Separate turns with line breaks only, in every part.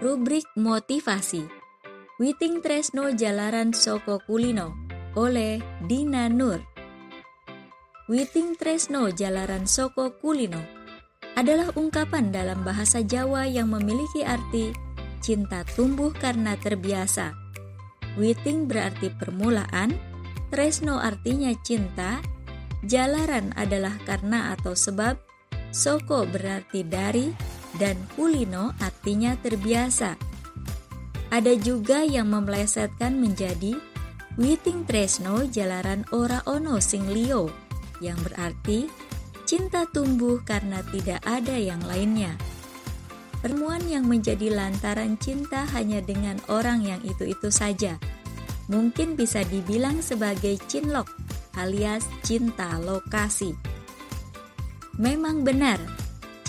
Rubrik Motivasi Witing Tresno Jalaran Soko Kulino oleh Dina Nur Witing Tresno Jalaran Soko Kulino adalah ungkapan dalam bahasa Jawa yang memiliki arti cinta tumbuh karena terbiasa. Witing berarti permulaan, Tresno artinya cinta, Jalaran adalah karena atau sebab, Soko berarti dari, dan kulino artinya terbiasa. Ada juga yang memelesetkan menjadi Witing Tresno Jalaran Ora Ono Sing Lio yang berarti cinta tumbuh karena tidak ada yang lainnya. Pertemuan yang menjadi lantaran cinta hanya dengan orang yang itu-itu saja. Mungkin bisa dibilang sebagai cinlok alias cinta lokasi. Memang benar,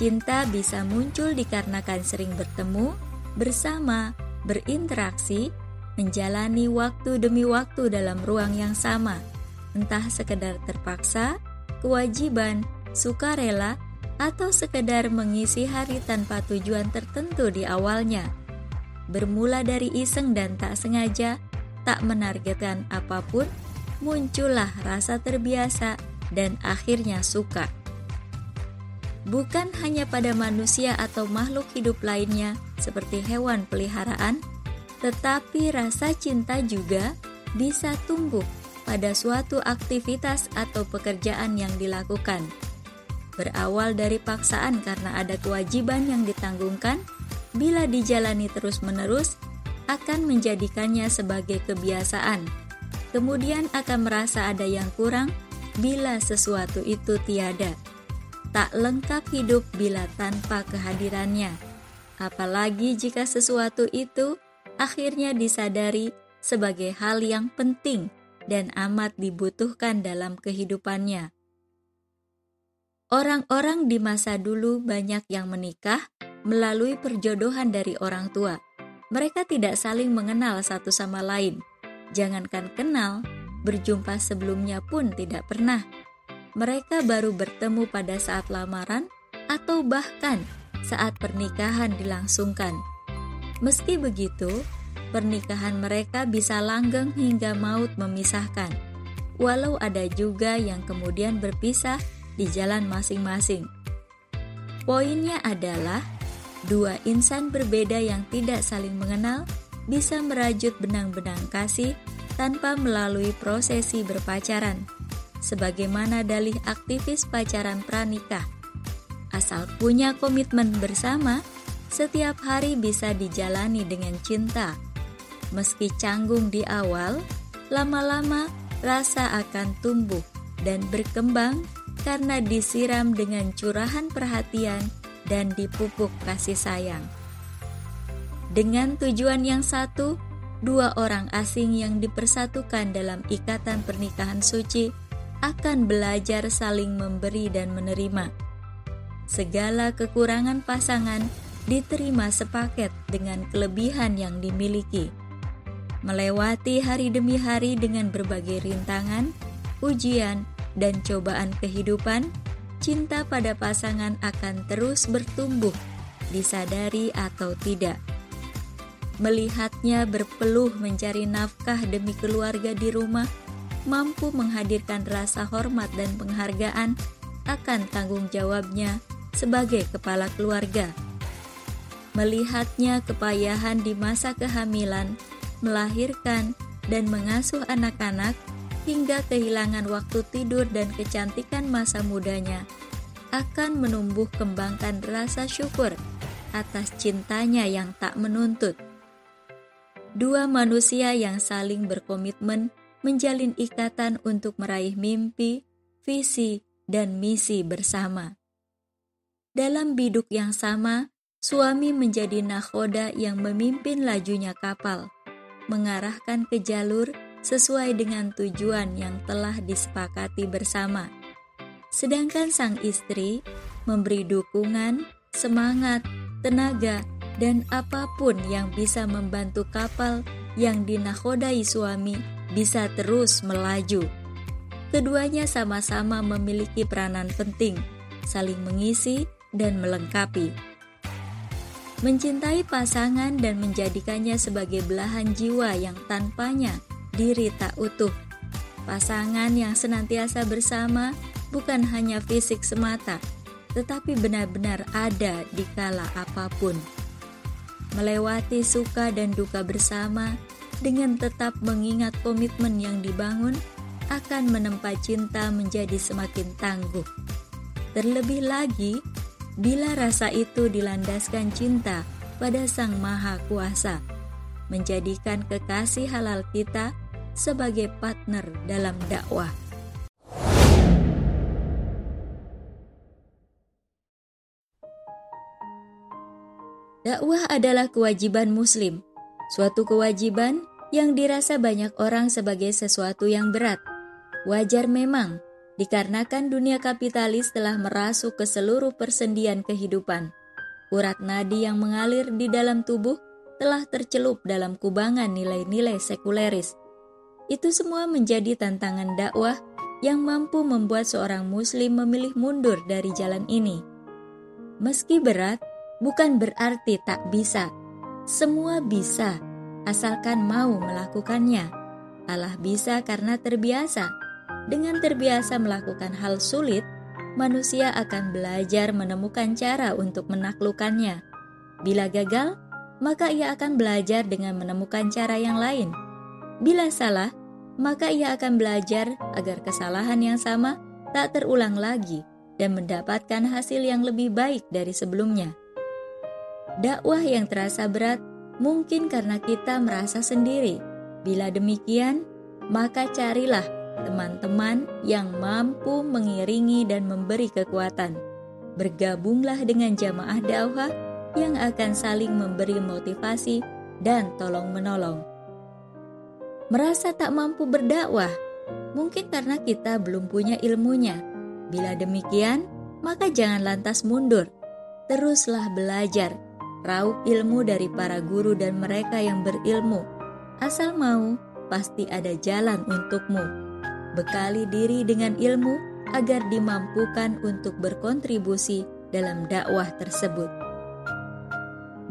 cinta bisa muncul dikarenakan sering bertemu, bersama, berinteraksi, menjalani waktu demi waktu dalam ruang yang sama, entah sekedar terpaksa, kewajiban, sukarela, atau sekedar mengisi hari tanpa tujuan tertentu di awalnya. Bermula dari iseng dan tak sengaja, tak menargetkan apa pun, muncullah rasa terbiasa dan akhirnya suka bukan hanya pada manusia atau makhluk hidup lainnya seperti hewan peliharaan, tetapi rasa cinta juga bisa tumbuh pada suatu aktivitas atau pekerjaan yang dilakukan. Berawal dari paksaan karena ada kewajiban yang ditanggungkan, bila dijalani terus-menerus akan menjadikannya sebagai kebiasaan. Kemudian akan merasa ada yang kurang bila sesuatu itu tiada. Tak lengkap hidup bila tanpa kehadirannya, apalagi jika sesuatu itu akhirnya disadari sebagai hal yang penting dan amat dibutuhkan dalam kehidupannya. Orang-orang di masa dulu banyak yang menikah melalui perjodohan dari orang tua. Mereka tidak saling mengenal satu sama lain. Jangankan kenal, berjumpa sebelumnya pun tidak pernah mereka baru bertemu pada saat lamaran atau bahkan saat pernikahan dilangsungkan. Meski begitu, pernikahan mereka bisa langgeng hingga maut memisahkan, walau ada juga yang kemudian berpisah di jalan masing-masing. Poinnya adalah dua insan berbeda yang tidak saling mengenal bisa merajut benang-benang kasih tanpa melalui prosesi berpacaran sebagaimana dalih aktivis pacaran pranikah. Asal punya komitmen bersama, setiap hari bisa dijalani dengan cinta. Meski canggung di awal, lama-lama rasa akan tumbuh dan berkembang karena disiram dengan curahan perhatian dan dipupuk kasih sayang. Dengan tujuan yang satu, dua orang asing yang dipersatukan dalam ikatan pernikahan suci akan belajar saling memberi dan menerima. Segala kekurangan pasangan diterima sepaket dengan kelebihan yang dimiliki. Melewati hari demi hari dengan berbagai rintangan, ujian, dan cobaan kehidupan, cinta pada pasangan akan terus bertumbuh, disadari atau tidak. Melihatnya berpeluh mencari nafkah demi keluarga di rumah mampu menghadirkan rasa hormat dan penghargaan akan tanggung jawabnya sebagai kepala keluarga. Melihatnya kepayahan di masa kehamilan, melahirkan, dan mengasuh anak-anak hingga kehilangan waktu tidur dan kecantikan masa mudanya, akan menumbuh kembangkan rasa syukur atas cintanya yang tak menuntut. Dua manusia yang saling berkomitmen menjalin ikatan untuk meraih mimpi, visi, dan misi bersama. Dalam biduk yang sama, suami menjadi nakoda yang memimpin lajunya kapal, mengarahkan ke jalur sesuai dengan tujuan yang telah disepakati bersama. Sedangkan sang istri memberi dukungan, semangat, tenaga, dan apa pun yang bisa membantu kapal yang dinakodai suami bisa terus melaju. Keduanya sama-sama memiliki peranan penting, saling mengisi dan melengkapi. mencintai pasangan dan menjadikannya sebagai belahan jiwa yang tanpanya diri tak utuh. Pasangan yang senantiasa bersama bukan hanya fisik semata, tetapi benar-benar ada di kala apa pun. Melewati suka dan duka bersama dengan tetap mengingat komitmen yang dibangun akan menempa cinta menjadi semakin tangguh. Terlebih lagi, bila rasa itu dilandaskan cinta pada Sang Maha Kuasa, menjadikan kekasih halal kita sebagai partner dalam dakwah. Dakwah adalah kewajiban Muslim, suatu kewajiban yang dirasa banyak orang sebagai sesuatu yang berat. Wajar memang, dikarenakan dunia kapitalis telah merasuk ke seluruh persendian kehidupan. Urat nadi yang mengalir di dalam tubuh telah tercelup dalam kubangan nilai-nilai sekuleris. Itu semua menjadi tantangan dakwah yang mampu membuat seorang Muslim memilih mundur dari jalan ini. Meski berat, bukan berarti tak bisa. Semua bisa, asalkan mau melakukannya. Allah bisa karena terbiasa. Dengan terbiasa melakukan hal sulit, manusia akan belajar menemukan cara untuk menaklukkannya. Bila gagal, maka ia akan belajar dengan menemukan cara yang lain. Bila salah, maka ia akan belajar agar kesalahan yang sama tak terulang lagi dan mendapatkan hasil yang lebih baik dari sebelumnya. Dakwah yang terasa berat mungkin karena kita merasa sendiri. Bila demikian, maka carilah teman-teman yang mampu mengiringi dan memberi kekuatan. Bergabunglah dengan jamaah dakwah yang akan saling memberi motivasi dan tolong-menolong. Merasa tak mampu berdakwah, mungkin karena kita belum punya ilmunya. Bila demikian, maka jangan lantas mundur. Teruslah belajar Raup ilmu dari para guru dan mereka yang berilmu. Asal mau, pasti ada jalan untukmu. Bekali diri dengan ilmu agar dimampukan untuk berkontribusi dalam dakwah tersebut.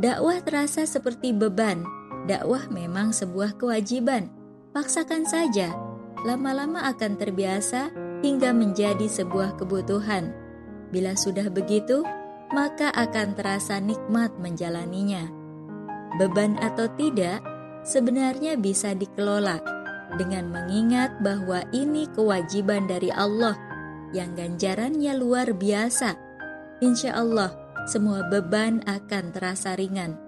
Dakwah terasa seperti beban. Dakwah memang sebuah kewajiban. Paksakan saja, lama-lama akan terbiasa hingga menjadi sebuah kebutuhan. Bila sudah begitu, maka akan terasa nikmat menjalaninya. Beban atau tidak, sebenarnya bisa dikelola dengan mengingat bahwa ini kewajiban dari Allah yang ganjarannya luar biasa. Insya Allah, semua beban akan terasa ringan.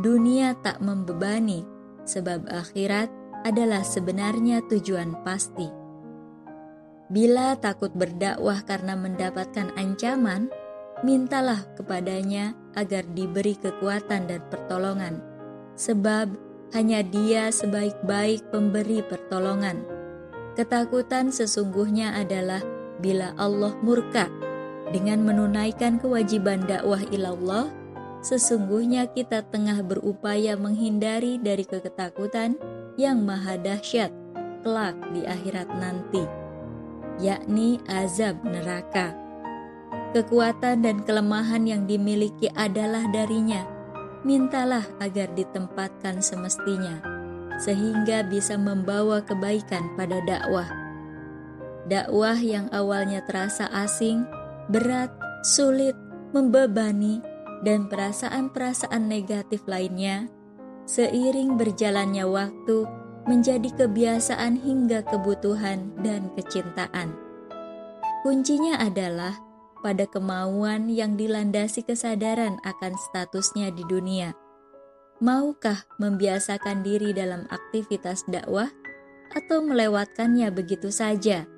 Dunia tak membebani, sebab akhirat adalah sebenarnya tujuan pasti. Bila takut berdakwah karena mendapatkan ancaman, mintalah kepadanya agar diberi kekuatan dan pertolongan, sebab hanya Dia sebaik-baik pemberi pertolongan. Ketakutan sesungguhnya adalah bila Allah murka dengan menunaikan kewajiban dakwah ilallah, sesungguhnya kita tengah berupaya menghindari dari keketakutan yang maha dahsyat kelak di akhirat nanti, yakni azab neraka. Kekuatan dan kelemahan yang dimiliki adalah darinya. Mintalah agar ditempatkan semestinya, sehingga bisa membawa kebaikan pada dakwah. Dakwah yang awalnya terasa asing, berat, sulit, membebani, dan perasaan-perasaan negatif lainnya, seiring berjalannya waktu menjadi kebiasaan hingga kebutuhan dan kecintaan. Kuncinya adalah pada kemauan yang dilandasi kesadaran akan statusnya di dunia. Maukah membiasakan diri dalam aktivitas dakwah atau melewatkannya begitu saja?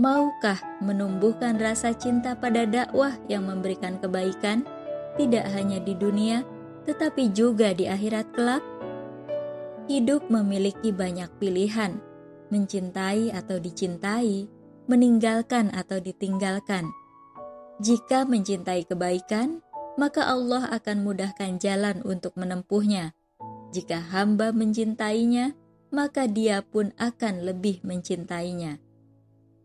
Maukah menumbuhkan rasa cinta pada dakwah yang memberikan kebaikan tidak hanya di dunia tetapi juga di akhirat kelak? Hidup memiliki banyak pilihan, mencintai atau dicintai, meninggalkan atau ditinggalkan jika mencintai kebaikan, maka Allah akan mudahkan jalan untuk menempuhnya. Jika hamba mencintainya, maka dia pun akan lebih mencintainya.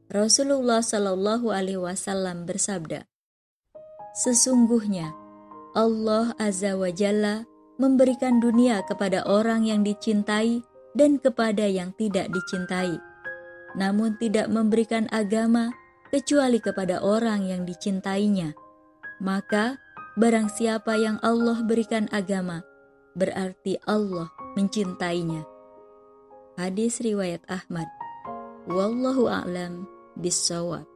Rasulullah Shallallahu Alaihi Wasallam bersabda, Sesungguhnya Allah Azza wa Jalla memberikan dunia kepada orang yang dicintai dan kepada yang tidak dicintai, namun tidak memberikan agama kecuali kepada orang yang dicintainya. Maka, barang siapa yang Allah berikan agama, berarti Allah mencintainya. Hadis riwayat Ahmad. Wallahu a'lam bissawab.